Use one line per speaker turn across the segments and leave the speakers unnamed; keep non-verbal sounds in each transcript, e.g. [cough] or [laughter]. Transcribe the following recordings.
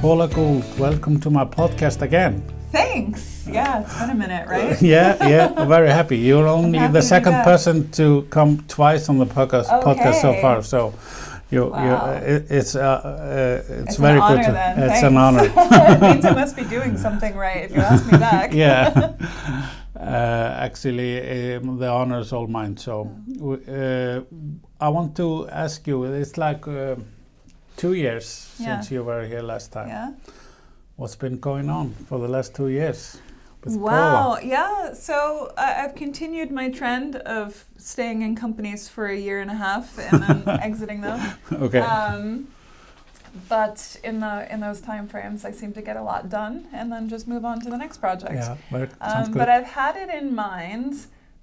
Paula Gould, welcome to my podcast again.
Thanks. Yeah, it's been a minute, right? [laughs]
yeah, yeah, very happy. You're only
happy
the second person to come twice on the podcast, podcast so far. So, you,
Wow.
you, it, it's uh, uh, it's,
It's
very good. to-
then.
It's an honor. [laughs]
it means I [laughs] must be doing something right if you ask me back.
yeah. Uh, actually, um, the honor is all mine. So, uh, I want to ask you. It's like uh, two years
Yeah.
since you were here last time.
Yeah.
What's been going on for the last two years?
Wow. Yeah. So I I've continued my trend of staying in companies for a year and a half and then [laughs] exiting them.
Okay.
Um, but in the in those time frames, I seem to get a lot done and then just move on to the next project.
yeah, sounds
Um,
good.
but I've had it in mind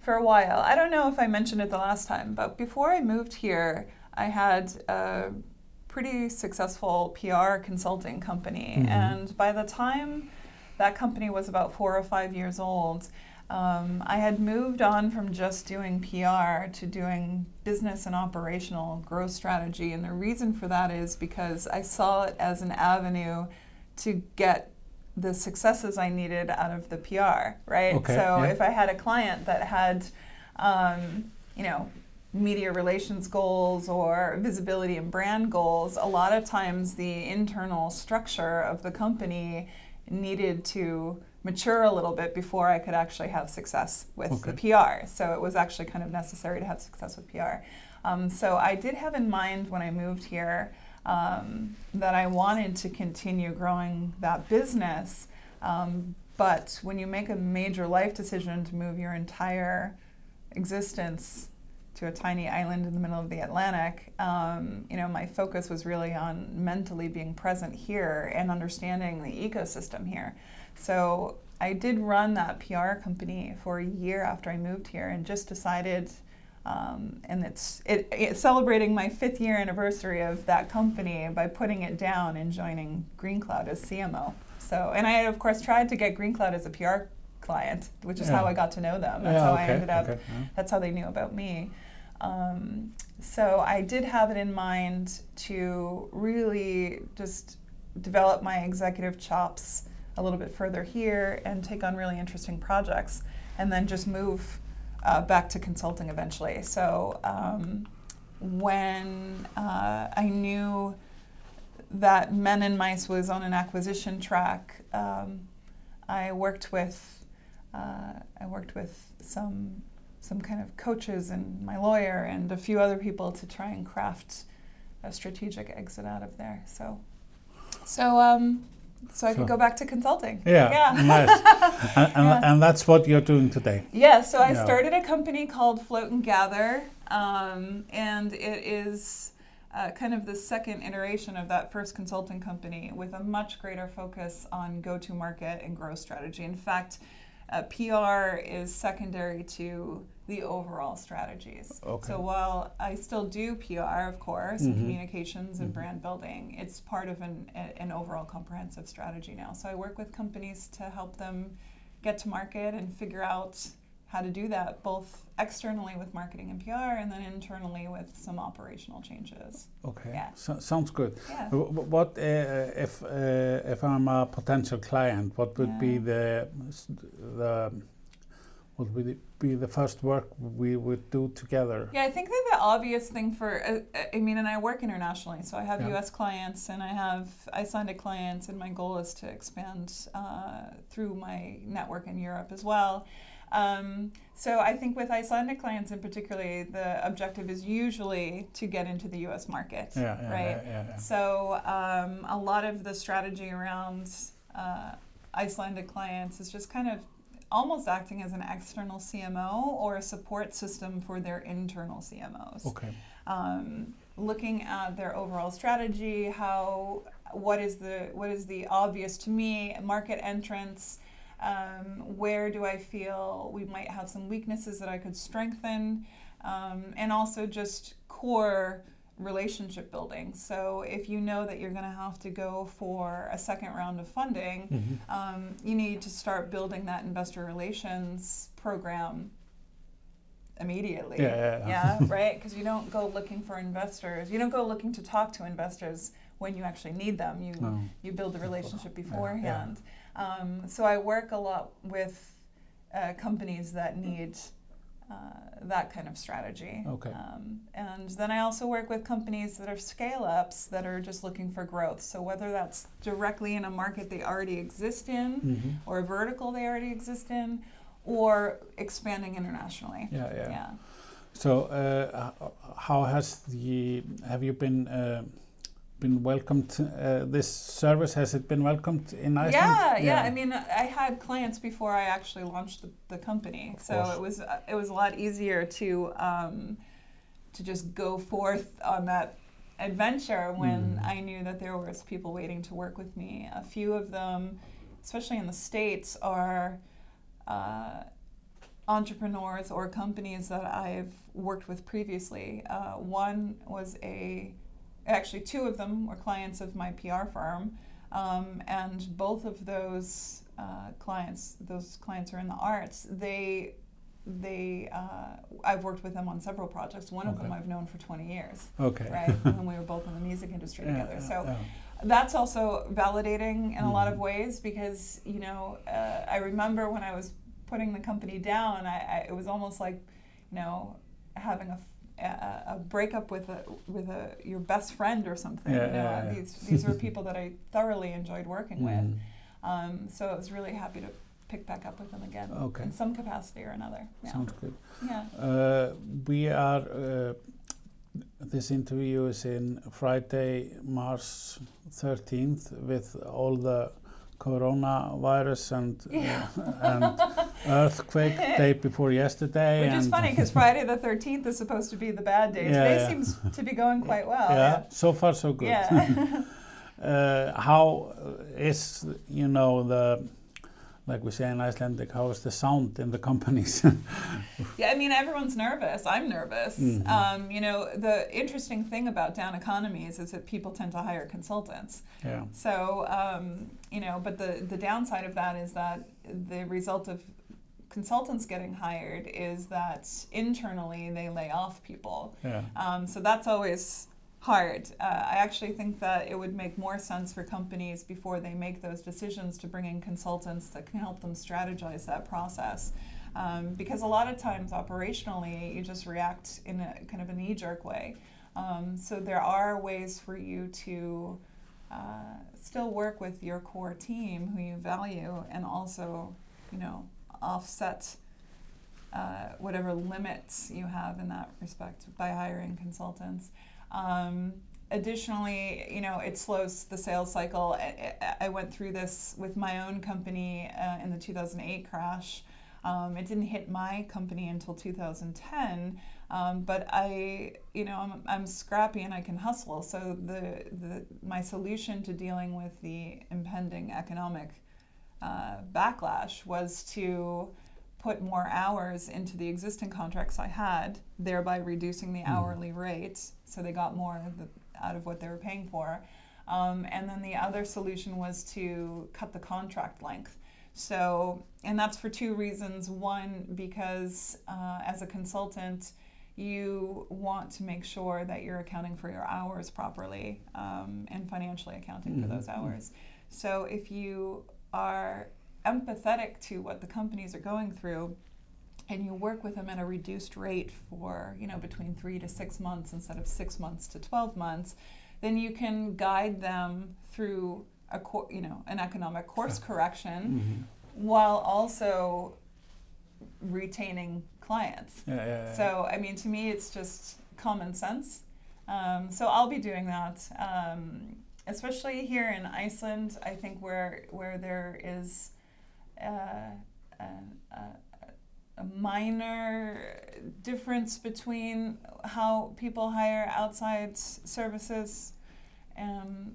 for a while. I don't know if I mentioned it the last time, but before I moved here, I had a pretty successful PR consulting company.
Mhm.
And by the time that company was about four or five years old, um, I had moved on from just doing PR to doing business and operational growth strategy. And the reason for that is because I saw it as an avenue to get the successes I needed out of the PR, right?
Okay,
so
yeah.
if I had a client that had, um, you know, media relations goals or visibility and brand goals, a lot of times the internal structure of the company needed to mature a little bit before I could actually have success with the PR. So it was actually kind of necessary to have success with PR. Um, so I did have in mind when I moved here um, that I wanted to continue growing that business. Um, but when you make a major life decision to move your entire existence to a tiny island in the middle of the Atlantic, um, you know, my focus was really on mentally being present here and understanding the ecosystem here. So I did run that PR company for a year after I moved here, and just decided, um, and it's it, it's celebrating my fifth year anniversary of that company by putting it down and joining GreenQloud as CMO. So, and I had of course tried to get GreenQloud as a PR client, which is how I got to know them. That's
yeah,
how
okay,
I ended up
okay, yeah.
that's how they knew about me. Um, so I did have it in mind to really just develop my executive chops a little bit further here and take on really interesting projects, and then just move uh, back to consulting eventually. So um, when uh, I knew that Men and Mice was on an acquisition track, um, I worked with uh, I worked with some some kind of coaches and my lawyer and a few other people to try and craft a strategic exit out of there. So so um, so I
So-
could go back to consulting.
Yeah,
Yeah.
nice. and, [laughs] and,
Yeah.
and that's what you're doing today.
Yeah, so I
Yeah.
started a company called Float and Gather, um, and it is uh, kind of the second iteration of that first consulting company with a much greater focus on go to market and growth strategy. In fact, uh, PR is secondary to the overall strategies.
Okay.
So while I still do PR, of course, and
Mhm.
communications and
Mhm.
brand building, it's part of an, a- an overall comprehensive strategy now. So I work with companies to help them get to market and figure out how to do that both externally with marketing and PR and then internally with some operational changes.
Okay,
Yeah.
so, sounds good.
Yeah.
What uh, if uh, if I'm a potential client? What would be the the would it be the first work we would do together?
Yeah, I think that the obvious thing for, uh, I mean, and I work internationally, so I have
Yeah.
US clients and I have Icelandic clients, and my goal is to expand uh, through my network in Europe as well. Um, so I think with Icelandic clients in particular, the objective is usually to get into the US market.
Yeah, yeah,
right?
yeah.
So um, a lot of the strategy around uh, Icelandic clients is just kind of almost acting as an external CMO or a support system for their internal CMOs.
Okay.
Um, looking at their overall strategy, how what is the what is the obvious to me market entrance. Um, where do I feel we might have some weaknesses that I could strengthen? Um, and also just core relationship building. So if you know that you're going to have to go for a second round of funding,
Mhm.
um, you need to start building that investor relations program immediately.
Yeah, yeah,
yeah. [laughs] right? Because you don't go looking for investors. You don't go looking to talk to investors when you actually need them. You
No.
you build the relationship
Yeah, yeah.
beforehand. Um, so I work a lot with uh, companies that need uh, that kind of strategy.
Okay.
Um, and then I also work with companies that are scale ups that are just looking for growth. So whether that's directly in a market they already exist in,
Mhm.
or a vertical they already exist in, or expanding internationally.
Yeah, yeah.
Yeah.
So, uh, how has the have you been uh, been welcomed? Uh, this service has it been welcomed in Iceland?
Yeah, yeah, I mean, I had clients before I actually launched the, the company,
Of
so
course.
it was uh, it was a lot easier to um, to just go forth on that adventure when
Mm.
I knew that there was people waiting to work with me. A few of them, especially in the states, are uh, entrepreneurs or companies that I've worked with previously. Uh, one was a actually two of them were clients of my PR firm, um, and both of those uh, clients, those clients are in the arts. They, they, uh, I've worked with them on several projects. One of them I've known for 20 years,
Okay.
right? [laughs] when we were both in the music industry
Yeah,
together. So
yeah.
that's also validating in a lot of
Mhm.
ways because you know uh, I remember when I was putting the company down, I, I it was almost like you know having a, a- a breakup with a with a your best friend or something.
Yeah,
you know,
yeah, yeah.
these these were [laughs] people that I thoroughly enjoyed working with.
Mhm.
Um, so I was really happy to pick back up with them again
Okay.
in some capacity or another. Yeah.
Sounds good.
yeah.
Uh, we are. Uh, this interview is in Friday, March 13th, with all the coronavirus and [laughs]
Yeah.
uh, and earthquake [laughs] day before yesterday.
Which is
and
funny because Friday the 13th is supposed to be the bad day.
Yeah,
Today
yeah.
seems to be going quite [laughs] well.
yeah, so far so good.
Yeah.
uh, how is you know the like we say in Icelandic, how is the sound in the [laughs] companies?
Yeah, I mean, everyone's nervous. I'm nervous.
Mhm.
Um, you know, the interesting thing about down economies is that people tend to hire consultants.
yeah.
So, um, you know, but the, the downside of that is that the result of consultants getting hired is that internally they lay off people.
Yeah.
Um, so that's always hard. Uh, I actually think that it would make more sense for companies before they make those decisions to bring in consultants that can help them strategize that process. Um, because a lot of times operationally you just react in a kind of a knee jerk way. Um, so there are ways for you to uh, still work with your core team who you value and also, you know, offset uh, whatever limits you have in that respect by hiring consultants. Um, additionally, you know, it slows the sales cycle. I, I- went through this with my own company uh, in the 2008 crash. Um, it didn't hit my company until 2010, um, but I, you know, I'm, I'm scrappy and I can hustle. So the, the my solution to dealing with the impending economic uh, backlash was to put more hours into the existing contracts I had, thereby reducing the
Mhm.
hourly rate, so they got more of the, out of what they were paying for. Um, and then the other solution was to cut the contract length. So, and that's for two reasons. One, because uh, as a consultant, you want to make sure that you're accounting for your hours properly um, and financially accounting for
Mhm.
those hours. So, if you are empathetic to what the companies are going through and you work with them at a reduced rate for you know between three to six months instead of six months to 12 months then you can guide them through a co- you know an economic course correction
Mhm.
while also retaining clients
Yeah, yeah, yeah.
so I mean, to me, it's just common sense. Um, so I'll be doing that, um, especially here in Iceland. I think where where there is uh, a, minor difference between how people hire outside services. Um,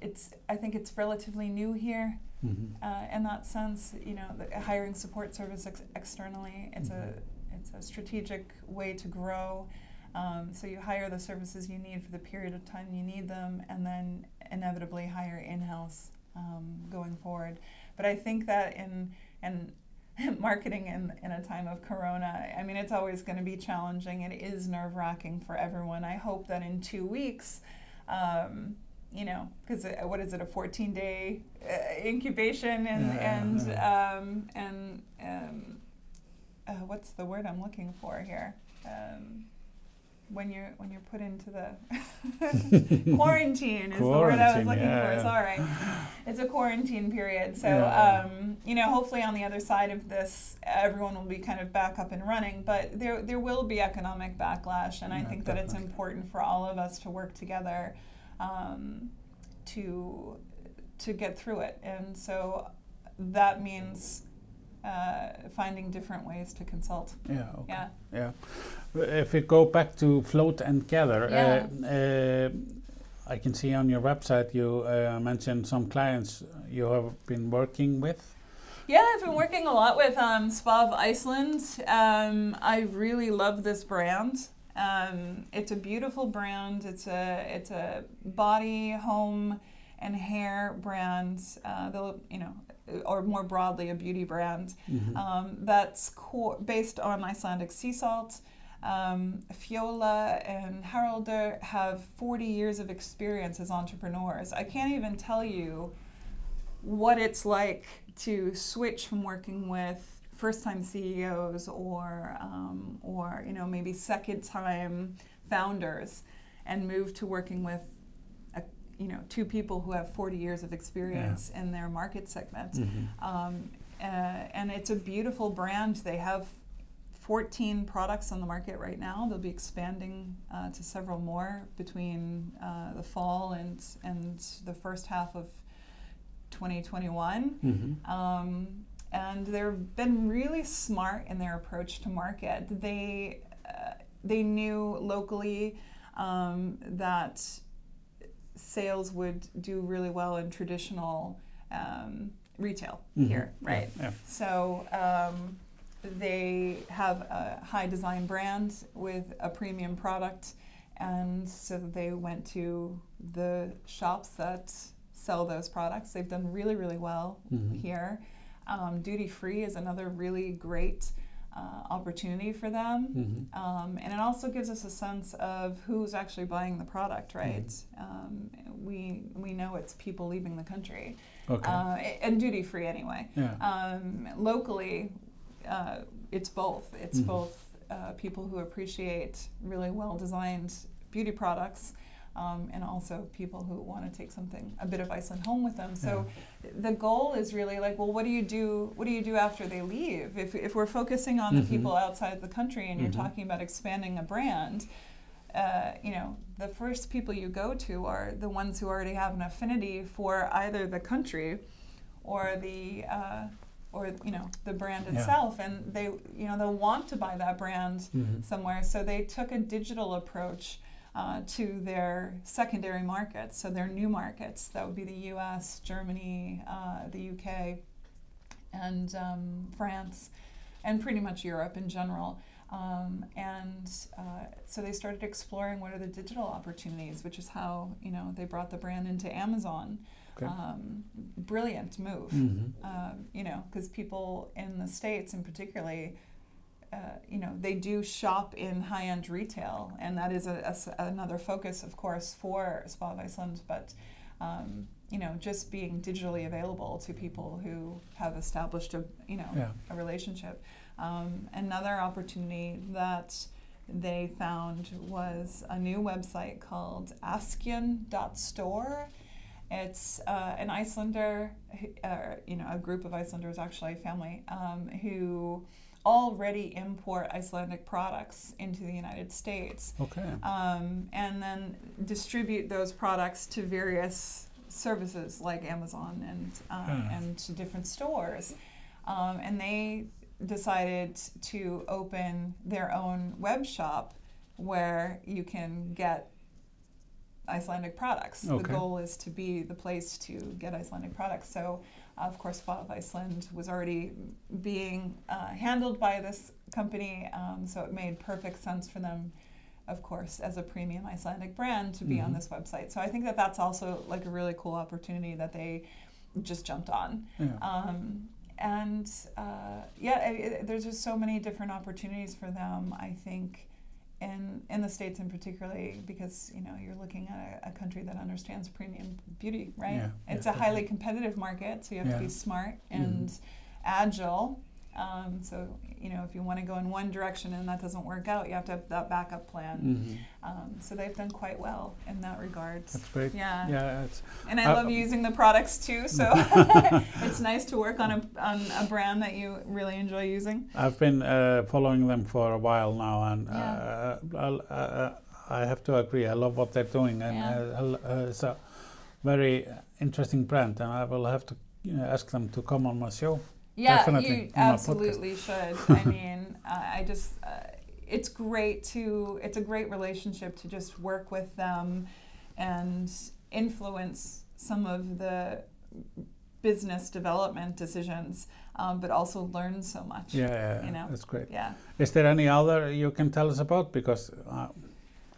it's I think it's relatively new here
Mhm.
uh, in that sense. You know, the hiring support service ex- externally. It's a it's a strategic way to grow. Um, so you hire the services you need for the period of time you need them, and then inevitably hire in house um, going forward. But I think that in and [laughs] marketing in, in a time of corona. I mean, it's always going to be challenging. It is nerve wracking for everyone. I hope that in two weeks, um, you know, because what is it, a 14 day uh, incubation and,
Yeah,
and. Um, and, um, uh, what's the word I'm looking for here? When you're when you're put into the [laughs] quarantine is the word I was looking
yeah,
for.
yeah.
Sorry, it's a quarantine period. So
Yeah.
um, you know, hopefully on the other side of this, everyone will be kind of back up and running. But there there will be economic backlash, and I think that it's important for all of us to work together um, to to get through it. And so that means uh, finding different ways to consult.
Yeah. Okay.
Yeah.
Yeah. If we go back to float and gather,
Yeah.
uh, uh, I can see on your website you uh, mentioned some clients you have been working with.
Yeah, I've been working a lot with um, Spa of Iceland. Um, I really love this brand. Um, it's a beautiful brand. It's a it's a body, home, and hair brand. Uh, the you know, or more broadly, a beauty brand
Mhm.
um, that's co- based on Icelandic sea salt. Um, Fiola and Haraldur have 40 years of experience as entrepreneurs. I can't even tell you what it's like to switch from working with first-time CEOs or um, or you know maybe second-time founders and move to working with you know two people who have 40 years of experience in their market segment.
Mhm.
Um, uh, and it's a beautiful brand. They have 14 products on the market right now. They'll be expanding uh, to several more between uh, the fall and and the first half of 2021.
Mhm.
Um, and they've been really smart in their approach to market. They uh, they knew locally um, that sales would do really well in traditional um, retail
Mhm.
here, right?
Yeah.
So um, they have a high design brand with a premium product, and so they went to the shops that sell those products. They've done really, really well
Mhm.
here. Um, Duty free is another really great uh, opportunity for them.
Mhm.
Um, and it also gives us a sense of who's actually buying the product, right? Um, we, we know it's people leaving the country,
Okay.
uh, and duty free anyway.
yeah.
Um, locally, uh, it's both. It's
Mhm.
both uh, people who appreciate really well designed beauty products. Um, and also people who want to take something a bit of Iceland home with them. So the goal is really like, well, what do you do? What do you do after they leave? If, if we're focusing on
Mhm.
the people outside the country and you're
Mhm.
talking about expanding a brand, uh, you know, the first people you go to are the ones who already have an affinity for either the country or the uh, or you know the brand
Yeah.
itself, and they you know they'll want to buy that brand
Mhm.
somewhere. So they took a digital approach uh, to their secondary markets, so their new markets. That would be the U.S., Germany, uh, the U.K., and um, France, and pretty much Europe in general. Um, and uh, so they started exploring what are the digital opportunities, which is how you know they brought the brand into Amazon.
Okay.
Um, brilliant move
Mhm.
um, you know, because people in the states, and particularly, uh, you know, they do shop in high-end retail, and that is a, a another focus, of course, for Spa of Iceland. But um, you know, just being digitally available to people who have established a you know
Yeah.
a relationship. Um, another opportunity that they found was a new website called Askian.store. It's uh, an Icelander, uh, you know, a group of Icelanders, actually, a family, um, who already import Icelandic products into the United States
Okay.
um, and then distribute those products to various services like Amazon and uh,
Ah.
and to different stores. Um, and they decided to open their own web shop where you can get Icelandic products. The goal is to be the place to get Icelandic products. So, of course, of Iceland was already being uh, handled by this company, um, so it made perfect sense for them, of course, as a premium Icelandic brand to be on
Mhm.
this website. So I think that that's also like a really cool opportunity that they just jumped on.
Yeah.
Um, and uh, yeah, it, it, there's just so many different opportunities for them. I think in in the states, in particularly, because you know you're looking at a, a country that understands premium beauty, right?
Yeah,
it's
yeah,
a highly competitive market, so you have
Yeah.
to be smart and agile. Um, so you know, if you want to go in one direction and that doesn't work out, you have to have that backup plan.
Mhm.
Um, so they've done quite well in that regard.
That's great.
Yeah.
Yeah,
And I
Uh,
love using the products too, [laughs] so [laughs] it's nice to work on a, on a brand that you really enjoy using.
I've been uh, following them for a while now, and
Yeah.
Uh, uh, I have to agree. I love what they're doing, and
Yeah.
uh, uh, it's a very interesting brand. And I will have to you know, ask them to come on my show.
Yeah,
Definitely,
you
on my podcast.
absolutely should. I mean, [laughs] I just, uh, it's great to, it's a great relationship to just work with them and influence some of the business development decisions, um, but also learn so much.
Yeah, yeah,
You know?
that's great.
Yeah.
Is there any other you can tell us about? Because uh,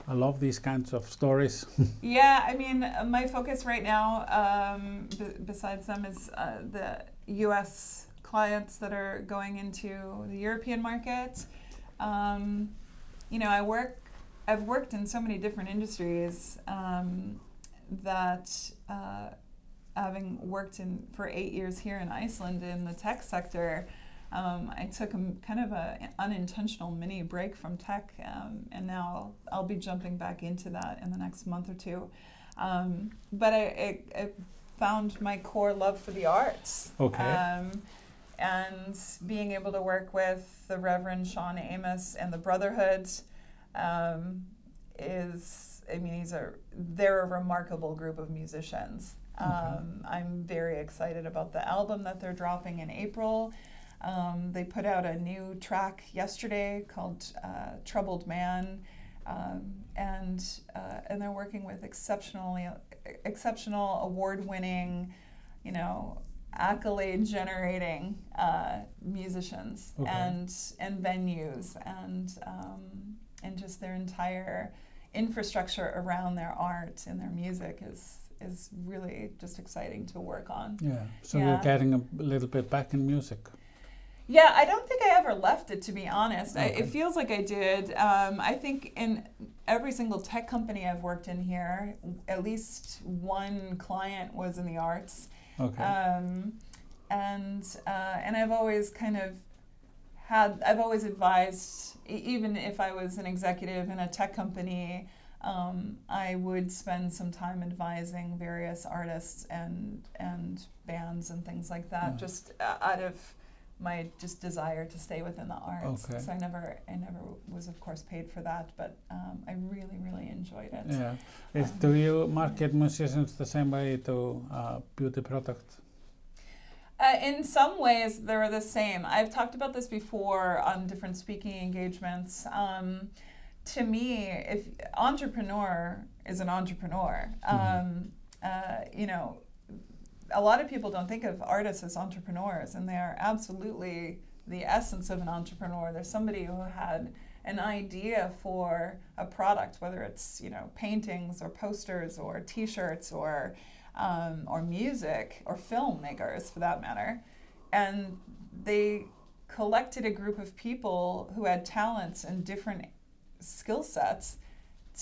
I love these kinds of stories. [laughs]
Yeah, I mean, my focus right now, um, b- besides them, is uh, the U.S. clients that are going into the European market. Um, you know, I work. I've worked in so many different industries um, that, uh, having worked in for eight years here in Iceland in the tech sector, um, I took a kind of a unintentional mini break from tech, um, and now I'll be jumping back into that in the next month or two. Um, but I, I, I found my core love for the arts.
Okay.
Um, and being able to work with the Reverend Shawn Amos and the Brotherhood um, is, I mean, he's a, they're a remarkable group of musicians.
Okay.
Um, I'm very excited about the album that they're dropping in April. Um, they put out a new track yesterday called uh, "Troubled Man," um, and uh, and they're working with exceptionally exceptional, award-winning, you know, accolade-generating uh, musicians
Okay.
and and venues and um, and just their entire infrastructure around their art and their music is is really just exciting to work on.
yeah. So
Yeah.
you're getting a little bit back in music.
Yeah, I don't think I ever left it to be honest. I, it feels like I did. Um, I think in every single tech company I've worked in here, at least one client was in the arts,
Okay.
um, and uh, and I've always kind of had. I've always advised, e- even if I was an executive in a tech company. Um, I would spend some time advising various artists and and bands and things like that,
Yeah.
just uh, out of my just desire to stay within the arts.
Okay.
So I never, I never was of course paid for that, but um, I really, really enjoyed it.
yeah.
Um,
do you market musicians the same way to uh, beauty products?
Uh, in some ways, they're the same. I've talked about this before on different speaking engagements. Um, to me, if entrepreneur is an entrepreneur, um, uh, you know, a lot of people don't think of artists as entrepreneurs, and they are absolutely the essence of an entrepreneur. There's somebody who had an idea for a product, whether it's you know paintings or posters or T-shirts or um, or music or filmmakers for that matter, and they collected a group of people who had talents in different skill sets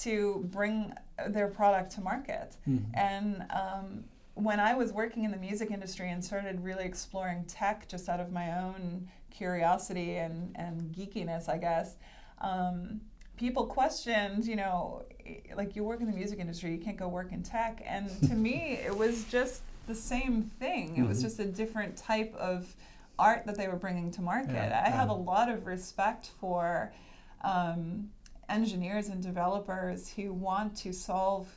to bring their product to market.
Mhm.
And um, when I was working in the music industry and started really exploring tech just out of my own curiosity and, and geekiness, I guess, um, people questioned, you know, like you work in the music industry, you can't go work in tech. And to [laughs] me, it was just the same thing. It was
Mhm.
just a different type of art that they were bringing to market.
Yeah,
I have a lot of respect for um, engineers and developers who want to solve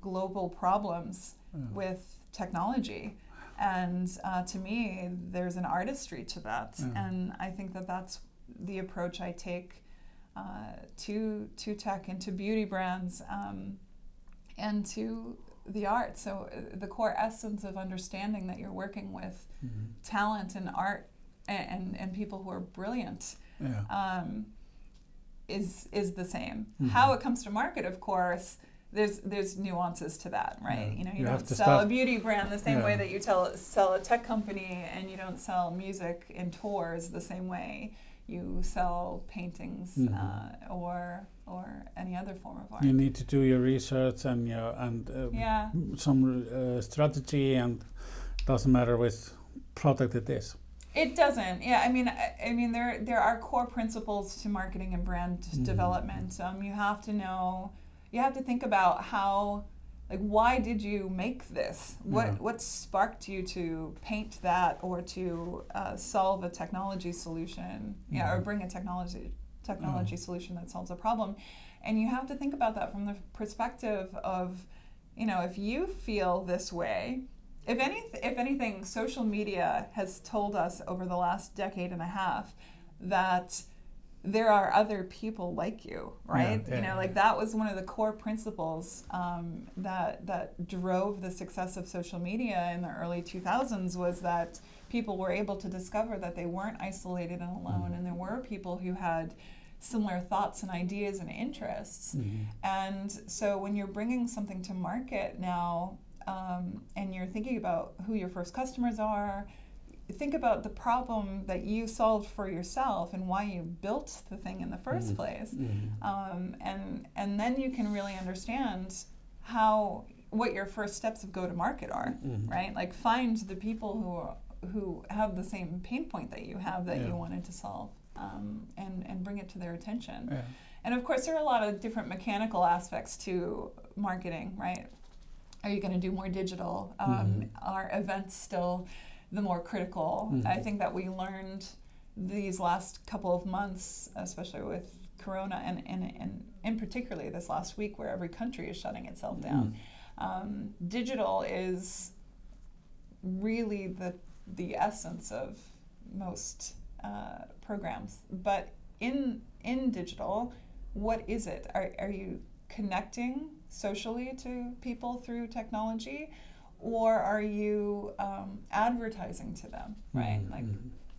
global problems
Yeah.
with technology. And uh, to me, there's an artistry to that.
Yeah.
And I think that that's the approach I take uh, to, to tech and to beauty brands um, and to the art. So, uh, the core essence of understanding that you're working with
Mhm.
talent and art and, and, and people who are brilliant
Yeah.
um, is is the same.
Mhm.
How it comes to market, of course, there's there's nuances to that, right?
Yeah.
You know, you,
You
don't
to
sell a beauty brand the same way that you tell sell a tech company, and you don't sell music in tours the same way you sell paintings
Mhm.
uh, or or any other form of art.
You need to do your research and your and uh,
yeah,
some uh, strategy, and doesn't matter which product it is.
It doesn't. Yeah, I mean, I, I mean, there there are core principles to marketing and brand
Mhm.
development. Um, you have to know, you have to think about how, like, why did you make this? What
Yeah.
what sparked you to paint that or to uh, solve a technology solution? Yeah, or
Mhm.
bring a technology technology solution that solves a problem, and you have to think about that from the perspective of, you know, if you feel this way, if any, if anything, social media has told us over the last decade and a half that there are other people like you, right?
Yeah,
you
yeah,
know, like that was one of the core principles um, that that drove the success of social media in the early 2000s was that people were able to discover that they weren't isolated and alone,
Mhm.
and there were people who had similar thoughts and ideas and interests.
Mhm.
And so when you're bringing something to market now, um, and you're thinking about who your first customers are, think about the problem that you solved for yourself and why you built the thing in the 1st
Mhm.
place.
Mhm.
Um, and and then you can really understand how what your first steps of go to market are,
Mhm.
right? Like find the people who are, who have the same pain point that you have that
Yeah.
you wanted to solve, um, and and bring it to their attention.
Yeah.
And of course, there are a lot of different mechanical aspects to marketing, right? Are you going to do more digital? Um,
Mhm.
Are events still the more critical?
Mhm.
I think that we learned these last couple of months, especially with Corona, and, and, and in particularly this last week where every country is shutting itself down.
Mm.
Um, digital is really the the essence of most uh, programs. But in in digital, what is it? Are are you connecting socially to people through technology, or are you um, advertising to them? Right,
Mhm.
like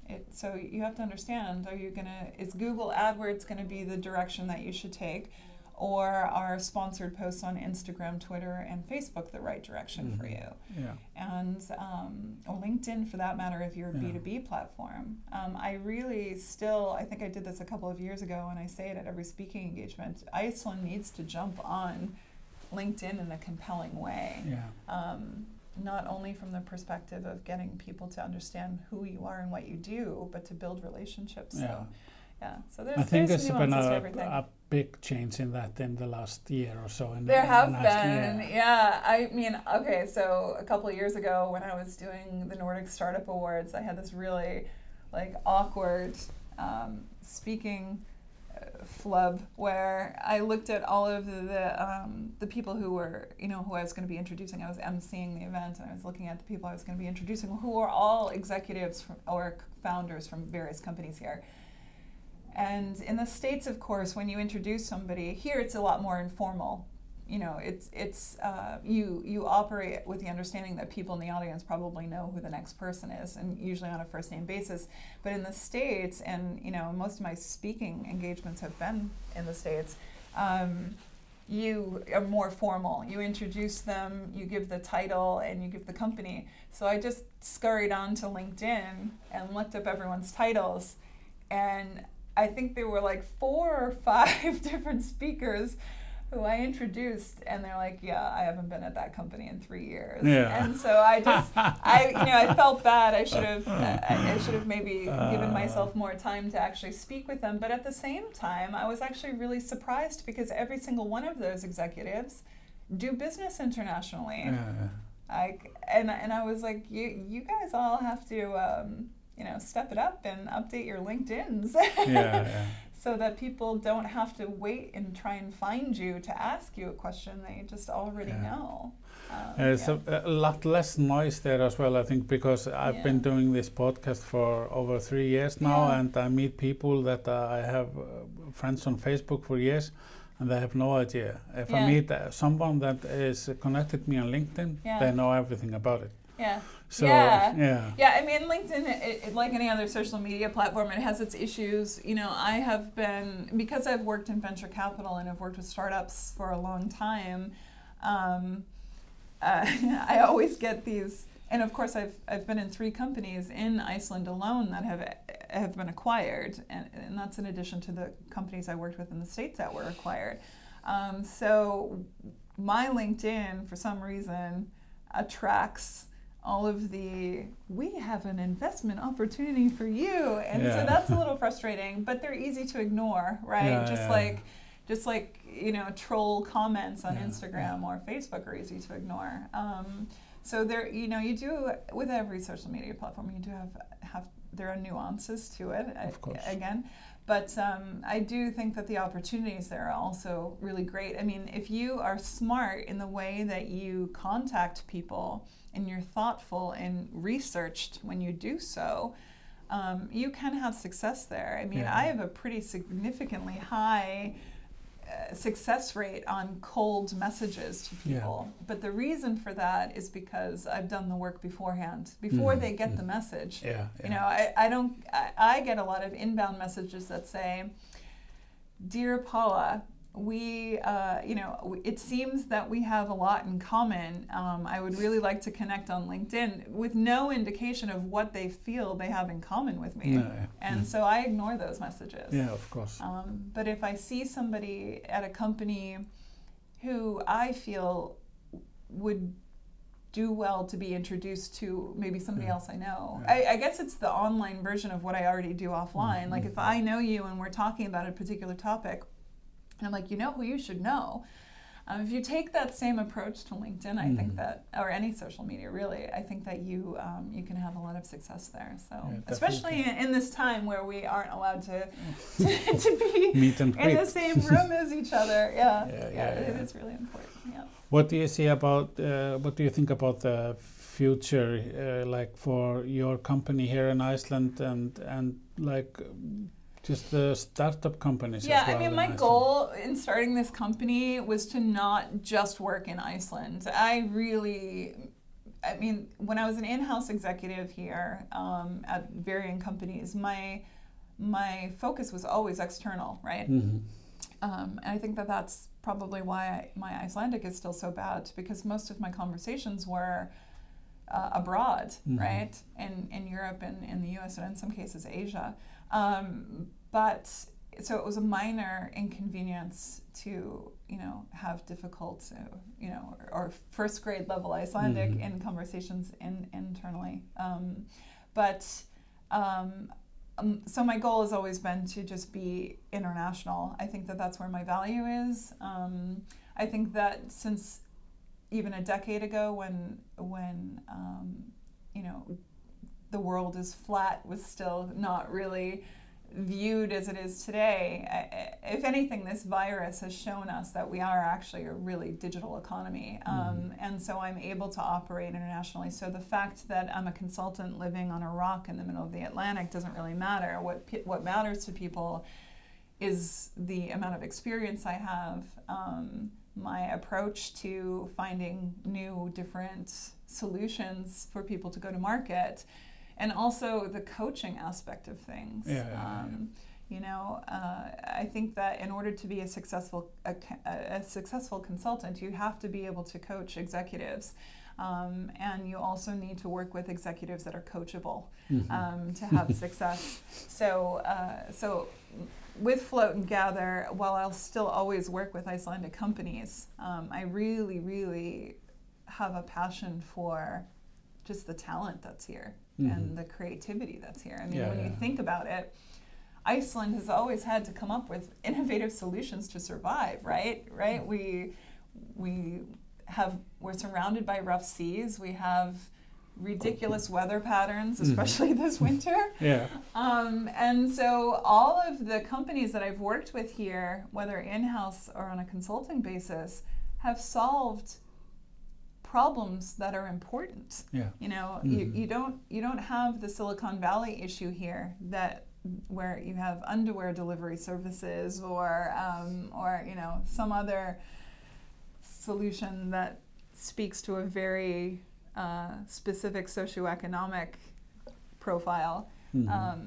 it, so you have to understand are you going to is google adwords going to be the direction that you should take or are sponsored posts on instagram twitter and facebook the right direction for
Mhm.
you
Yeah.
and um, or linkedin for that matter if you're a
Yeah.
b2b platform um, i really still i think i did this a couple of years ago and i say it at every speaking engagement iceland needs to jump on linkedin in a compelling way
Yeah.
um, not only from the perspective of getting people to understand who you are and what you do, but to build relationships.
Yeah.
So, yeah. So there's,
I think
there's
there's been a, a big change in that in the last year or so. In
there
in
have been, yeah. I mean, okay, so a couple of years ago when I was doing the Nordic Startup Awards, I had this really like awkward um, speaking uh, flub where I looked at all of the the, um, the people who were you know who I was going to be introducing. I was emceeing the event and I was looking at the people I was going to be introducing, who were all executives from, or founders from various companies here. And in the states, of course, when you introduce somebody here, it's a lot more informal. You know, it's it's uh, you you operate with the understanding that people in the audience probably know who the next person is, and usually on a first name basis. But in the states, and you know, most of my speaking engagements have been in the states. Um, you are more formal. You introduce them, you give the title, and you give the company. So I just scurried on to LinkedIn and looked up everyone's titles, and I think there were like four or five [laughs] different speakers who I introduced, and they're like, "Yeah, I haven't been at that company in three years."
Yeah.
And so I just, I, you know, I felt bad. I should have, I, I should have maybe given myself more time to actually speak with them. But at the same time, I was actually really surprised because every single one of those executives do business internationally.
Yeah.
Like, and and I was like, you you guys all have to, um, you know, step it up and update your LinkedIn's.
Yeah. [laughs] yeah.
so that people don't have to wait and try and find you to ask you a question they just already
Yeah.
know. Um,
There's
yeah.
a, a lot less noise there as well, I think, because I've been doing this podcast for over three years now,
Yeah.
and I meet people that uh, I have uh, friends on Facebook for years, and they have no idea. If
Yeah.
I meet uh, someone that is connected me on LinkedIn,
Yeah.
they know everything about it.
Yeah.
So
Yeah.
yeah.
Yeah, I mean, LinkedIn, it, it, like any other social media platform, it has its issues. You know, I have been, because I've worked in venture capital and I've worked with startups for a long time, um, [laughs] uh, I always get these, and of course, I've, I've been in three companies in Iceland alone that have, have been acquired, and, and that's in addition to the companies I worked with in the States that were acquired. Um, so my LinkedIn, for some reason, attracts all of the we have an investment opportunity for you and
Yeah.
so that's a little frustrating but they're easy to ignore right
Yeah,
just
yeah.
like just like you know troll comments on instagram or facebook are easy to ignore um, so there you know you do with every social media platform you do have have there are nuances to it
Of course.
again but um, I do think that the opportunities there are also really great. I mean, if you are smart in the way that you contact people and you're thoughtful and researched when you do so, um, you can have success there. I mean,
Yeah.
I have a pretty significantly high success rate on cold messages to
Yeah.
people. But the reason for that is because I've done the work beforehand, before
Mhm,
they get
mhm.
the message.
Yeah.
You know, I, I don't, I, I get a lot of inbound messages that say, Dear Paula, we, uh, you know, it seems that we have a lot in common. Um, I would really like to connect on LinkedIn with no indication of what they feel they have in common with me.
No.
And
Mm.
so I ignore those messages.
Yeah, of course.
Um, but if I see somebody at a company who I feel would do well to be introduced to maybe somebody
Yeah.
else I know,
Yeah.
I, I guess it's the online version of what I already do offline. Like if
Mhm.
I know you and we're talking about a particular topic, and I'm like, you know who you should know. Um, if you take that same approach to LinkedIn, I think
Mhm.
that, or any social media, really, I think that you um, you can have a lot of success there. So,
Yeah,
especially in, in this time where we aren't allowed to [laughs] to, to be
Meet and
in the same room as each other. [laughs] Yeah,
Yeah,
yeah,
yeah,
it is really important. Yeah.
What do you see about? Uh, what do you think about the future, uh, like for your company here in Iceland, and and like just the startup companies?
Yeah,
as well
I mean, my
Iceland?
goal in starting this company was to not just work in Iceland. I really, I mean, when I was an in-house executive here um, at varying companies, my my focus was always external, right?
Mhm.
Um, and I think that that's probably why my Icelandic is still so bad because most of my conversations were uh, abroad,
Mhm.
right? In, in Europe and in the US and in some cases Asia. Um, but so it was a minor inconvenience to, you know, have difficult, uh, you know, or, or first grade level Icelandic
Mhm.
in conversations in, internally. Um, but um, um, so my goal has always been to just be international. I think that that's where my value is. Um, I think that since even a decade ago, when when um, you know the world is flat, was still not really viewed as it is today. If anything, this virus has shown us that we are actually a really digital economy, um, and so I'm able to operate internationally. So the fact that I'm a consultant living on a rock in the middle of the Atlantic doesn't really matter. What what matters to people is the amount of experience I have, um, my approach to finding new, different solutions for people to go to market, and also the coaching aspect of things.
Yeah, yeah, yeah.
Um, you know, uh, I think that in order to be a successful a, a, successful consultant, you have to be able to coach executives, um, and you also need to work with executives that are coachable
Mhm.
um, to have [laughs] success. So, uh, so with Float and Gather, while I'll still always work with Icelandic companies, um, I really, really have a passion for just the talent that's here
Mhm.
and the creativity that's here. I mean,
Yeah,
when you think about it, Iceland has always had to come up with [laughs] innovative solutions to survive, right? Right? We we have we're surrounded by rough seas. We have ridiculous weather patterns,
Mhm.
especially [laughs] this winter. [laughs]
Yeah.
Um, and so all of the companies that I've worked with here, whether in-house or on a consulting basis, have solved problems that are important.
Yeah.
You know,
Mhm.
you, you don't you don't have the Silicon Valley issue here that where you have underwear delivery services or um, or you know some other solution that speaks to a very uh, specific socioeconomic profile.
Mhm.
Um,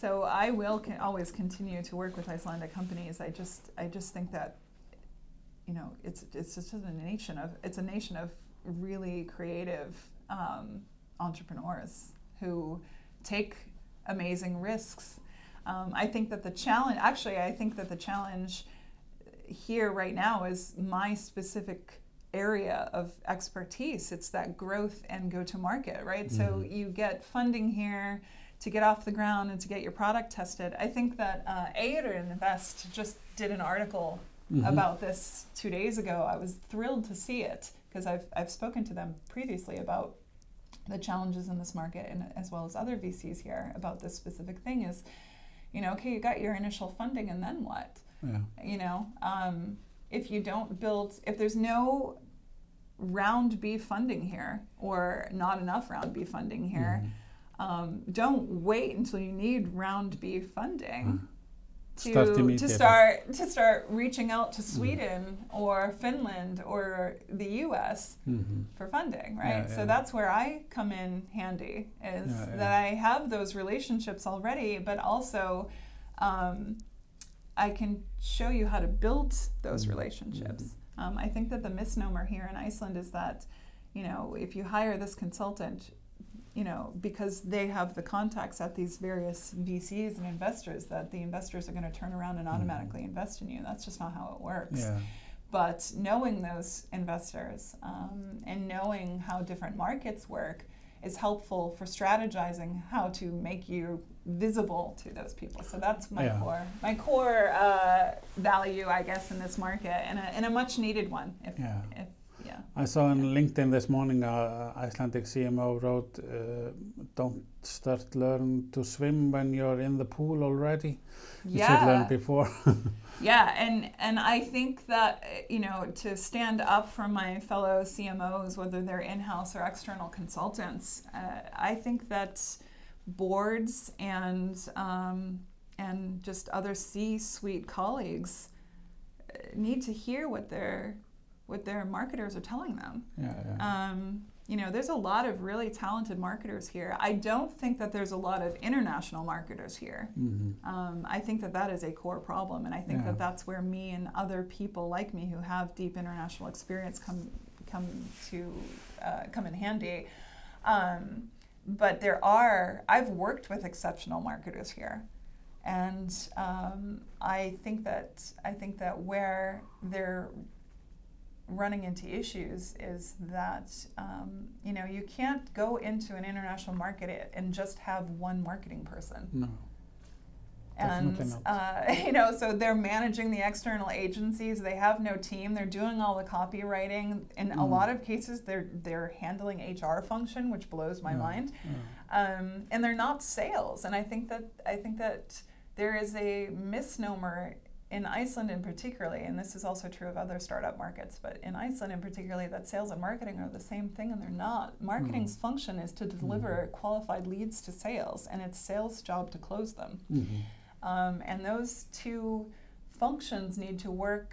so I will con- always continue to work with Icelandic companies. I just I just think that you know it's it's just a nation of it's a nation of really creative um, entrepreneurs who take amazing risks. Um, I think that the challenge actually I think that the challenge here right now is my specific area of expertise. It's that growth and go to market, right? So
Mhm.
you get funding here to get off the ground and to get your product tested. I think that uh, Air Invest just did an article
Mhm.
about this two days ago. I was thrilled to see it because I've, I've spoken to them previously about the challenges in this market and as well as other VCs here about this specific thing is, you know, okay, you got your initial funding and then what?
Yeah.
you know um, if you don't build if there's no round b funding here or not enough round b funding here
Mhm.
um, don't wait until you need round b funding
Mhm.
To,
Start
to start to start reaching out to sweden or finland or the us
Mhm.
for funding, right?
Yeah,
So
yeah.
that's where I come in handy is
Yeah,
that I have those relationships already, but also um, I can show you how to build those
Mhm.
relationships. Um, I think that the misnomer here in Iceland is that, you know, if you hire this consultant, you know, because they have the contacts at these various VCs and investors, that the investors are going to turn around and
Mhm.
automatically invest in you. That's just not how it works
Yeah.
but knowing those investors um, and knowing how different markets work is helpful for strategizing how to make you visible to those people. So that's my
Yeah.
core, my core uh, value, I guess, in this market, and a, and a much needed one. If,
Yeah.
if yeah,
I saw on LinkedIn this morning uh, Icelandic CMO wrote, uh, "Don't start learn to swim when you're in the pool already. You should learn before." [laughs]
yeah, and and I think that uh, you know to stand up for my fellow CMOs, whether they're in-house or external consultants, uh, I think that boards and um, and just other C-suite colleagues uh, need to hear what their what their marketers are telling them.
yeah, yeah.
Um, you know, there's a lot of really talented marketers here. I don't think that there's a lot of international marketers here.
Mhm.
Um, I think that that is a core problem, and I think
Yeah.
that that's where me and other people like me who have deep international experience come come to uh, come in handy. Um, but there are I've worked with exceptional marketers here, and um, I think that I think that where they're running into issues is that um, you know you can't go into an international market and just have one marketing person
No.
and uh, [laughs] you know so they're managing the external agencies they have no team they're doing all the copywriting in a
Mm.
lot of cases they're they're handling hr function which blows my
Yeah.
mind
Yeah.
um, and they're not sales and i think that i think that there is a misnomer in iceland in particularly and this is also true of other startup markets but in iceland in particularly that sales and marketing are the same thing and they're not marketing's function is to deliver qualified leads to sales and it's sales job to close them
Mhm.
um, and those two functions need to work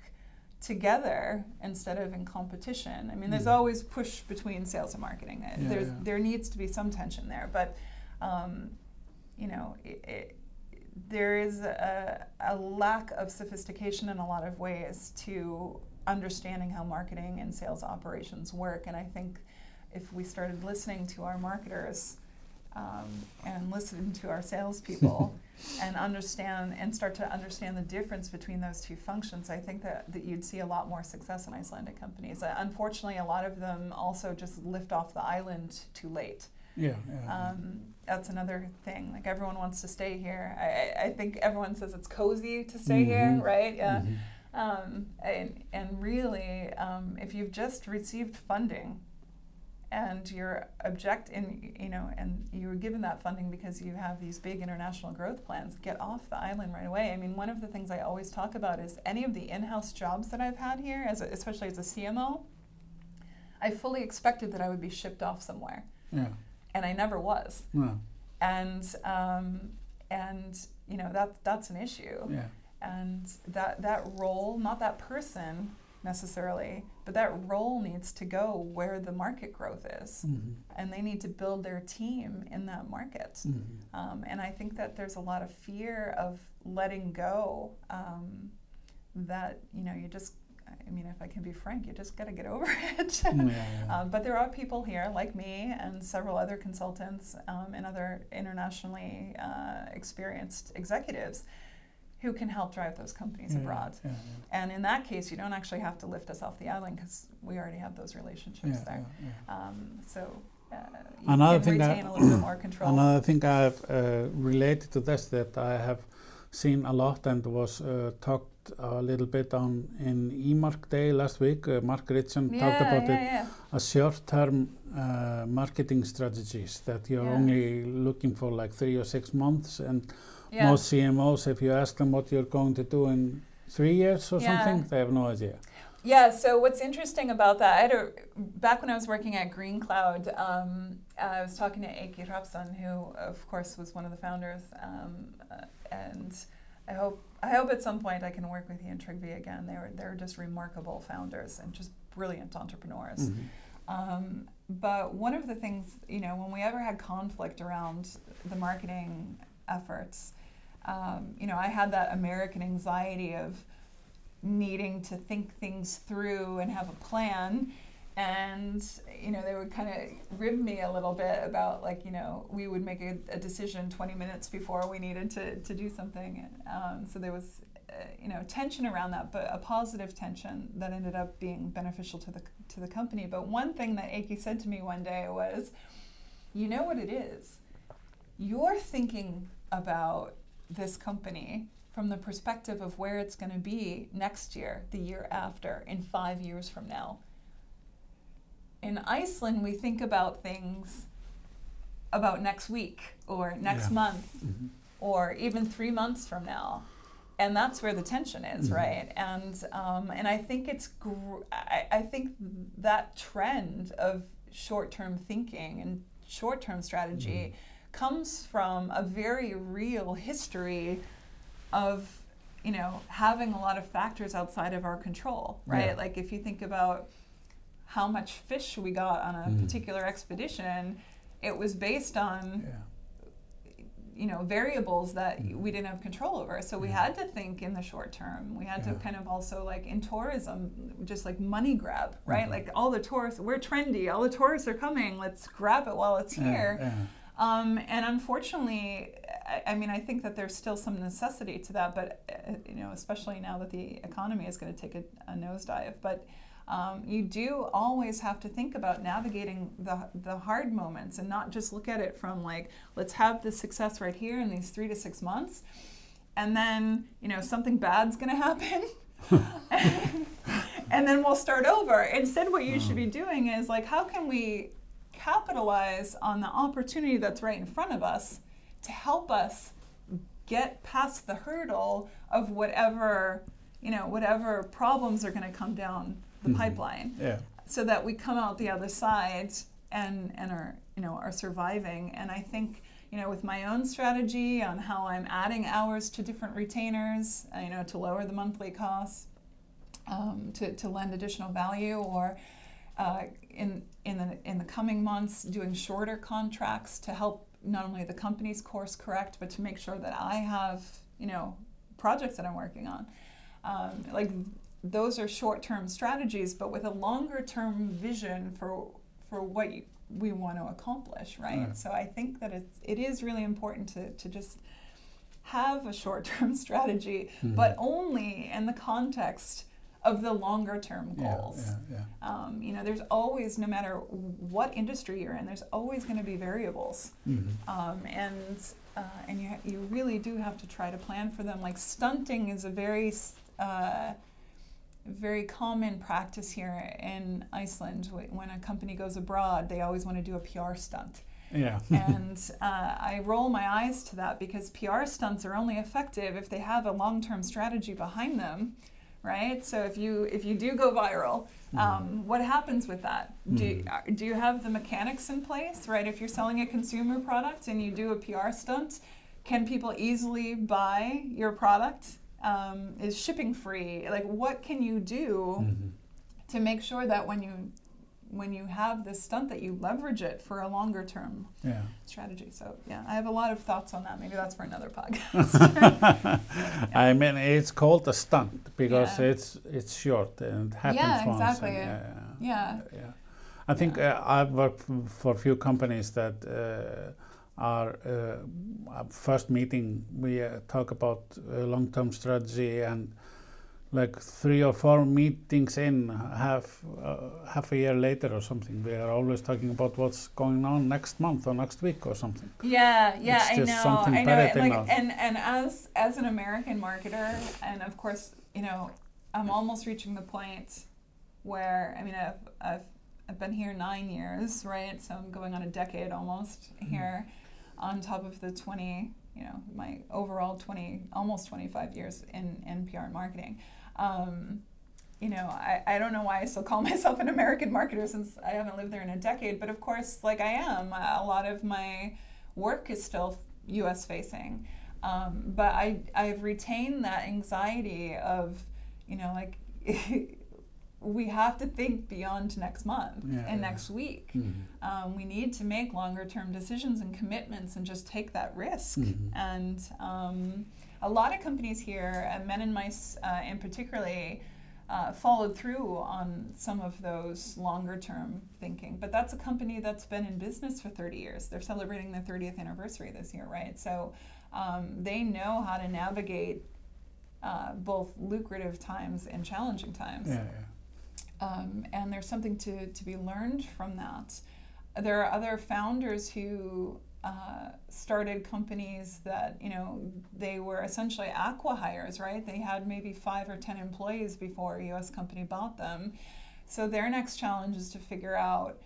together instead of in competition. I mean, there's
Mm.
always push between sales and marketing.
Yeah,
there's
yeah.
there needs to be some tension there, but um, you know, it, it, there is a, a lack of sophistication in a lot of ways to understanding how marketing and sales operations work. And I think if we started listening to our marketers um, and listen to our salespeople [laughs] and understand and start to understand the difference between those two functions, I think that, that you'd see a lot more success in Icelandic companies. Uh, unfortunately, a lot of them also just lift off the island too late.
Yeah. yeah.
Um, that's another thing. Like everyone wants to stay here. I, I- think everyone says it's cozy to stay here,
Mhm.
right? Yeah.
Mhm.
Um, and, and really, um, if you've just received funding and you're object in you know and you were given that funding because you have these big international growth plans get off the island right away i mean one of the things i always talk about is any of the in-house jobs that i've had here as a, especially as a cmo i fully expected that i would be shipped off somewhere
Yeah.
And i never was and um, and you know that that's an issue
Yeah.
and that that role not that person necessarily, but that role needs to go where the market growth is.
Mhm.
And they need to build their team in that market.
Mhm.
Um, and I think that there's a lot of fear of letting go um, that, you know, you just, I mean, if I can be frank, you just got to get over [laughs] it.
Yeah.
Um, but there are people here like me and several other consultants um, and other internationally uh, experienced executives who can help drive those companies
Yeah,
abroad.
yeah,
And in that case, you don't actually have to lift us off the island because we already have those relationships there. Um, so uh, you
Another
can
thing I-
retain a little bit more [clears throat] control.
Another thing I have uh, related to this that I have seen a lot and was uh, talked a little bit on in ÍMARK Day last week. Uh, Mark Ritson
yeah,
talked about
yeah,
it
yeah.
as short-term uh, marketing strategies that you're only looking for like three or six months. And most CMOs, if you ask them what you're going to do in three years or something, they have no idea.
Yeah, so what's interesting about that, I had a, back when I was working at GreenQloud, um, I was talking to Eiki Hrafnsson, who of course was one of the founders, um, uh, and I hope I hope at some point I can work with and Tryggvi again. They were they're just remarkable founders and just brilliant entrepreneurs.
Mhm.
Um, but one of the things, you know, when we ever had conflict around the marketing efforts, um, you know, I had that American anxiety of needing to think things through and have a plan. And, you know, they would kind of rib me a little bit about, like, you know, we would make a, a decision 20 minutes before we needed to, to do something. Um, so there was, uh, you know, tension around that, but a positive tension that ended up being beneficial to the, to the company. But one thing that Eiki said to me one day was, you know what it is? You're thinking about this company from the perspective of where it's going to be next year, the year after, in five years from now. In Iceland, we think about things about next week or next
Yeah.
month
Mhm.
or even three months from now. And that's where the tension is,
Mhm.
right? And um, and I think it's gr- I, I think that trend of short-term thinking and short-term strategy comes from a very real history of you know having a lot of factors outside of our control, right?
Yeah.
Like if you think about how much fish we got on a
Mhm.
particular expedition, it was based on
Yeah.
you know variables that
Mhm.
we didn't have control over so we
Yeah.
had to think in the short term we had
Yeah.
to kind of also like in tourism just like money grab right
Mhm.
like all the tourists we're trendy all the tourists are coming let's grab it while it's here
yeah.
um, and unfortunately I, I mean i think that there's still some necessity to that but uh, you know especially now that the economy is going to take a, a nosedive but um, you do always have to think about navigating the, the hard moments and not just look at it from like let's have the success right here in these three to six months and then you know something bad's going to happen. [laughs] And then we'll start over. Instead what you should be doing is like how can we capitalize on the opportunity that's right in front of us to help us get past the hurdle of whatever you know whatever problems are going to come down the
Mhm.
pipeline
Yeah.
so that we come out the other side and and are you know are surviving and i think you know with my own strategy on how i'm adding hours to different retainers uh, you know to lower the monthly costs um, to, to lend additional value or uh, in in the in the coming months doing shorter contracts to help not only the company's course correct but to make sure that i have you know projects that i'm working on um, like those are short-term strategies, but with a longer-term vision for for what you, we want to accomplish, right?
Right.
So I think that it's it is really important to to just have a short-term [laughs] strategy,
Mhm.
but only in the context of the longer-term goals.
yeah, yeah.
Um, you know, there's always, no matter what industry you're in, there's always going to be variables
Mhm.
um, and uh, and you you really do have to try to plan for them. Like stunting is a very uh, very common practice here in Iceland. When a company goes abroad, they always want to do a PR stunt,
Yeah. [laughs]
and uh, I roll my eyes to that because PR stunts are only effective if they have a long-term strategy behind them. Right, so if you if you do go viral, um, what happens with that? Do uh, do you have the mechanics in place? Right, if you're selling a consumer product and you do a PR stunt, can people easily buy your product Um, is shipping free? Like, what can you do
Mm-hmm.
to make sure that when you when you have this stunt that you leverage it for a longer term
Yeah.
strategy. So yeah, I have a lot of thoughts on that. Maybe that's for another podcast. [laughs] [laughs]
I mean, it's called a stunt because
Yeah.
it's it's short and it happens
Yeah,
once.
exactly.
and, yeah,
yeah.
yeah. I think uh, I've worked for a few companies that uh, are uh, uh, first meeting. We uh, talk about uh, long-term strategy and like three or four meetings in, half uh, half a year later or something. We are always talking about what's going on next month or next week or something.
Yeah, yeah, I know.
something
I know. Like, and and as as an American marketer, and of course, you know, I'm almost reaching the point where I mean, I've I've I've been here nine years, right? So I'm going on a decade almost
Mm-hmm.
here, on top of the 20, you know, my overall 20, almost 25 years in in PR and marketing. Um, you know, I, I don't know why I still call [laughs] myself an American marketer since I haven't lived there in a decade, but of course, like I am, a lot of my work is still US facing. Um, but I, I've retained that anxiety of, you know, like [laughs] we have to think beyond next month
Yeah,
and
yeah.
next week.
Mhm.
Um, we need to make longer term decisions and commitments and just take that risk.
Mhm.
And um, a lot of companies here, uh, Men and Mice uh, in particularly, uh, followed through on some of those longer term thinking. But that's a company that's been in business for 30 years. They're celebrating their 30th anniversary this year, right? So um, they know how to navigate uh, both lucrative times and challenging times
Yeah, yeah.
Um, and there's something to, to be learned from that. There are other founders who uh, started companies that you know they were essentially acqui-hires, right? They had maybe five or ten employees before a U.S. company bought them. So their next challenge is to figure out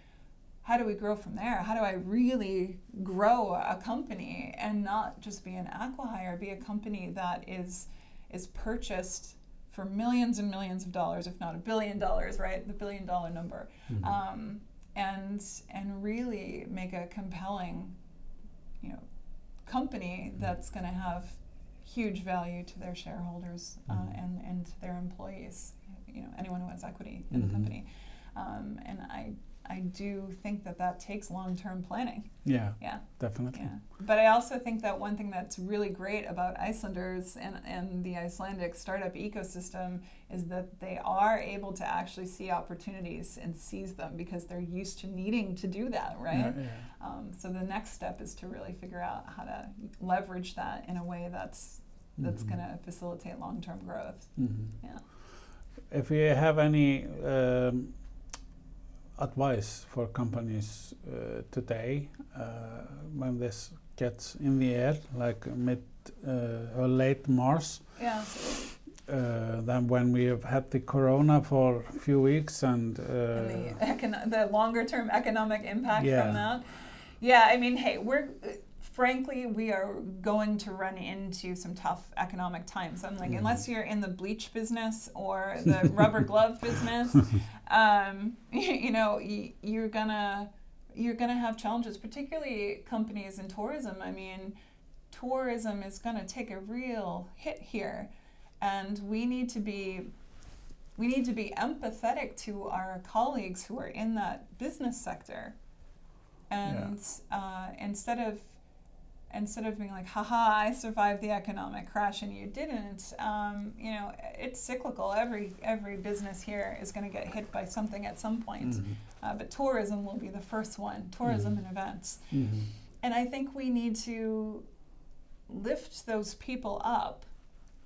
how do we grow from there? How do I really grow a company and not just be an acqui-hire, be a company that is is purchased for millions and millions of dollars, if not a billion dollars, right? The billion dollar number, um, and and really make a compelling, you know, company that's going to have huge value to their shareholders uh,
Mhm.
and and their employees. You know, anyone who has equity in the
Mhm.
company, um, and I I do think that that takes long term planning.
Yeah,
Yeah.
definitely.
Yeah, but I also think that one thing that's really great about Icelanders and, and the Icelandic startup ecosystem is that they are able to actually see opportunities and seize them because they're used to needing to do that, right?
Yeah, yeah.
Um, so the next step is to really figure out how to leverage that in a way that's that's
Mhm.
going to facilitate long term growth.
Mhm.
Yeah.
If you have any um, advice for companies uh, today uh, when this gets in the air, like mid uh, or late March,
Yeah.
uh, then when we have had the corona for a few weeks and, uh,
and the, the longer term economic impact
Yeah.
from that. Yeah, I mean, hey, we're frankly we are going to run into some tough economic times. I'm like,
Mhm.
unless you're in the bleach business or [laughs] the rubber glove business, um, [laughs] you know, you're gonna you're gonna have challenges, particularly companies in tourism. I mean, tourism is gonna take a real hit here, and we need to be we need to be empathetic to our colleagues who are in that business sector and uh, instead of instead of being like haha i survived the economic crash and you didn't um, you know it's cyclical every every business here is going to get hit by something at some point
Mhm.
uh, but tourism will be the first one tourism and events
Mhm.
and I think we need to lift those people up.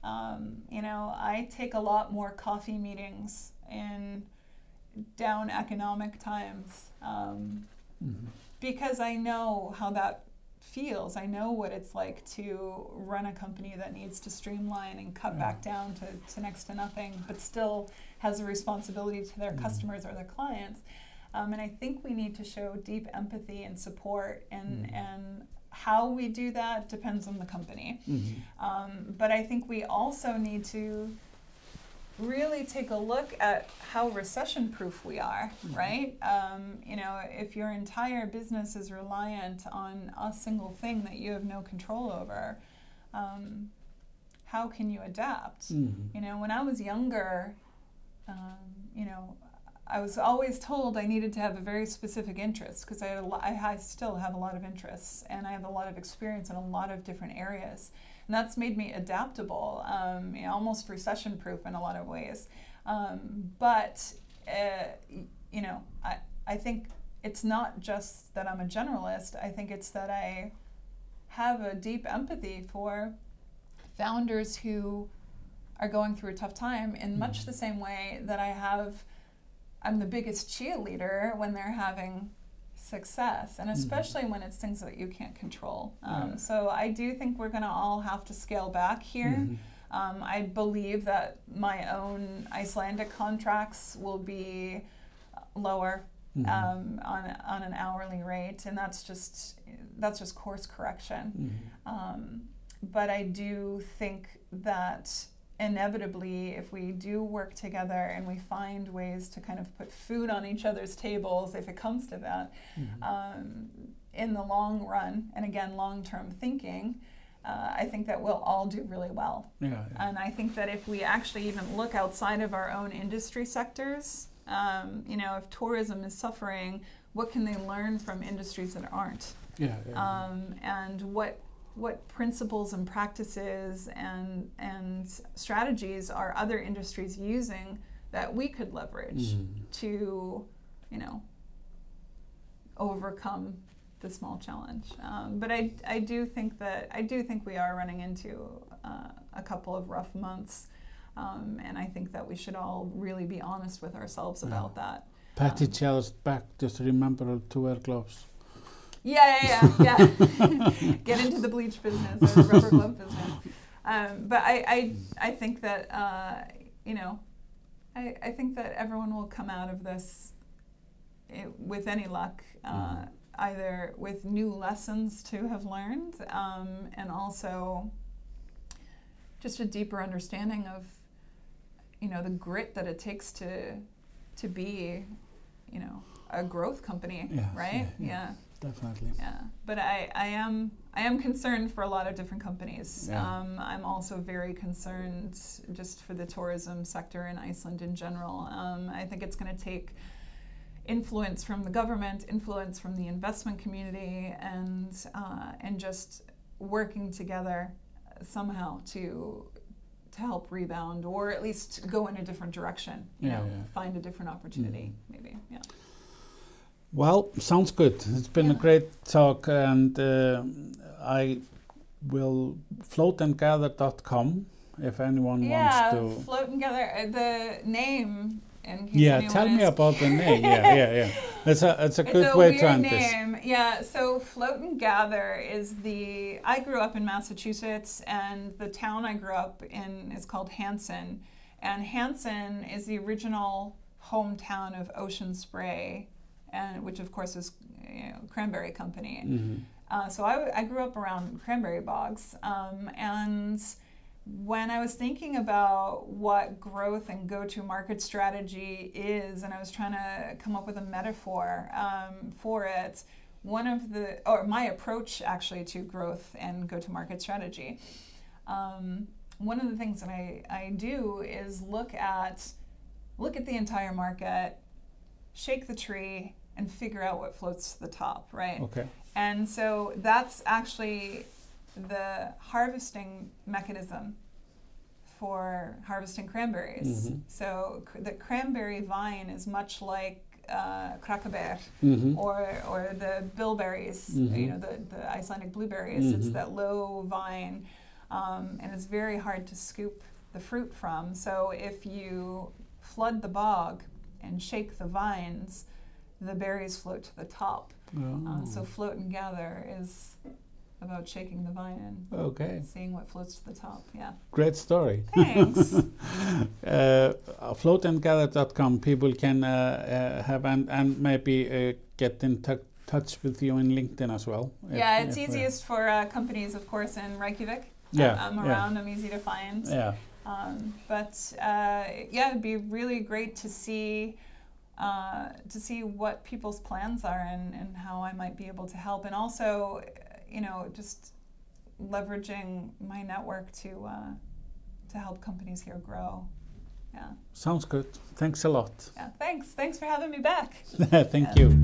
Um, you know, I take a lot more coffee meetings in down economic times um,
Mhm.
because I know how that feels. I know what it's like to run a company that needs to streamline and cut
Yeah.
back down to, to next to nothing, but still has a responsibility to their
Mhm.
customers or their clients. Um, and I think we need to show deep empathy and support, and,
Mhm.
and how we do that depends on the company.
Mhm.
Um, but I think we also need to really take a look at how recession proof we are,
Mhm.
right? Um, you know, if your entire business is reliant on a single thing that you have no control over, um, how can you adapt?
Mhm.
You know, when I was younger, um, you know, I was always told I needed to have a very specific interest because I, had I still have a lot of interests and I have a lot of experience in a lot of different areas. And that's made me adaptable, um, you know, almost recession proof in a lot of ways. Um, but, uh, you know, I, I think it's not just that I'm a generalist, I think it's that I have a deep empathy for founders who are going through a tough time in much the same way that I have I'm the biggest cheerleader when they're having success and especially when it's things that you can't control. Um,
Yeah.
So I do think we're going to all have to scale back here.
Mhm.
Um, I believe that my own Icelandic contracts will be lower
Mhm.
um, on on an hourly rate, and that's just that's just course correction.
Mhm.
Um, but I do think that inevitably, if we do work together and we find ways to kind of put food on each other's tables, if it comes to that,
Mhm.
um, in the long run, and again, long term thinking, uh, I think that we'll all do really well.
Yeah, yeah.
And I think that if we actually even look outside of our own industry sectors, um, you know, if tourism is suffering, what can they learn from industries that aren't?
yeah, yeah.
Um, and what what principles and practices and and strategies are other industries using that we could leverage
Mhm.
to, you know, overcome the small challenge. Um, but I, I do think that I do think we are running into uh, a couple of rough months, um, and I think that we should all really be honest with ourselves
Yeah.
about that.
Patty
um,
just back. Just remember to wear gloves.
Yeah, yeah, yeah. [laughs] yeah. [laughs] Get into the bleach business or the rubber [laughs] glove business. Um, but I, I, I think that uh, you know, I, I think that everyone will come out of this eh, with any luck, uh,
Mhm.
either with new lessons to have learned, um, and also just a deeper understanding of, you know, the grit that it takes to, to be, you know, a growth company,
Yeah,
right?
yeah, yeah. Definitely.
Yeah, but I, I am I am concerned for a lot of different companies.
Yeah.
Um, I'm also very concerned just for the tourism sector in Iceland in general. Um, I think it's going to take influence from the government, influence from the investment community, and uh, and just working together somehow to to help rebound or at least go in a different direction. You
Yeah,
know,
yeah.
find a different opportunity, maybe. Yeah.
Well, sounds good. It's been a great talk, and uh, I will floatandgather.com if anyone
Yeah,
wants to.
float together. Uh, the name.
Yeah, tell me about the name. Yeah, yeah, yeah. [laughs] It's a it's a
It's
good
a
way to end this.
name. Yeah, so Float and Gather is the. I grew up in Massachusetts, and the town I grew up in is called Hanson, and Hanson is the original hometown of Ocean Spray, and which of course is you know, Cranberry Company.
Mhm.
Uh, so I grew up around cranberry bogs, um, and when I was thinking about what growth and go-to-market strategy is, and I was trying to come up with a metaphor um, for it, one of the or my approach actually to growth and go-to-market strategy, um, one of the things that I, I do is look at look at the entire market, shake the tree, and figure out what floats to the top, right?
Okay.
And so that's actually the harvesting mechanism for harvesting cranberries.
Mhm.
So cr- the cranberry vine is much like uh, krakabær
hmm
or, or the bilberries,
Mhm.
you know, the, the Icelandic blueberries. It's
Mhm.
that low vine, um, and it's very hard to scoop the fruit from. So if you flood the bog and shake the vines, the berries float to the top. Uh, so float and gather is about shaking the vine and
okay,
seeing what floats to the top. Yeah.
great story.
Thanks. [laughs]
uh, floatandgather.com people can uh, uh, have and, and maybe uh, get in tou- touch with you in LinkedIn as well. if-
yeah, it's
if, uh,
easiest for uh, companies, of course, in Reykjavik.
Yeah,
I'm
yeah.
around. I'm easy to find.
Yeah.
Um, but uh, yeah, it'd be really great to see uh, to see what people's plans are and, and how I might be able to help, and also, uh, you know, just leveraging my network to uh, to help companies here grow. Yeah.
Sounds good. Thanks a lot.
Yeah. Thanks. Thanks for having me back. [laughs]
Thank you.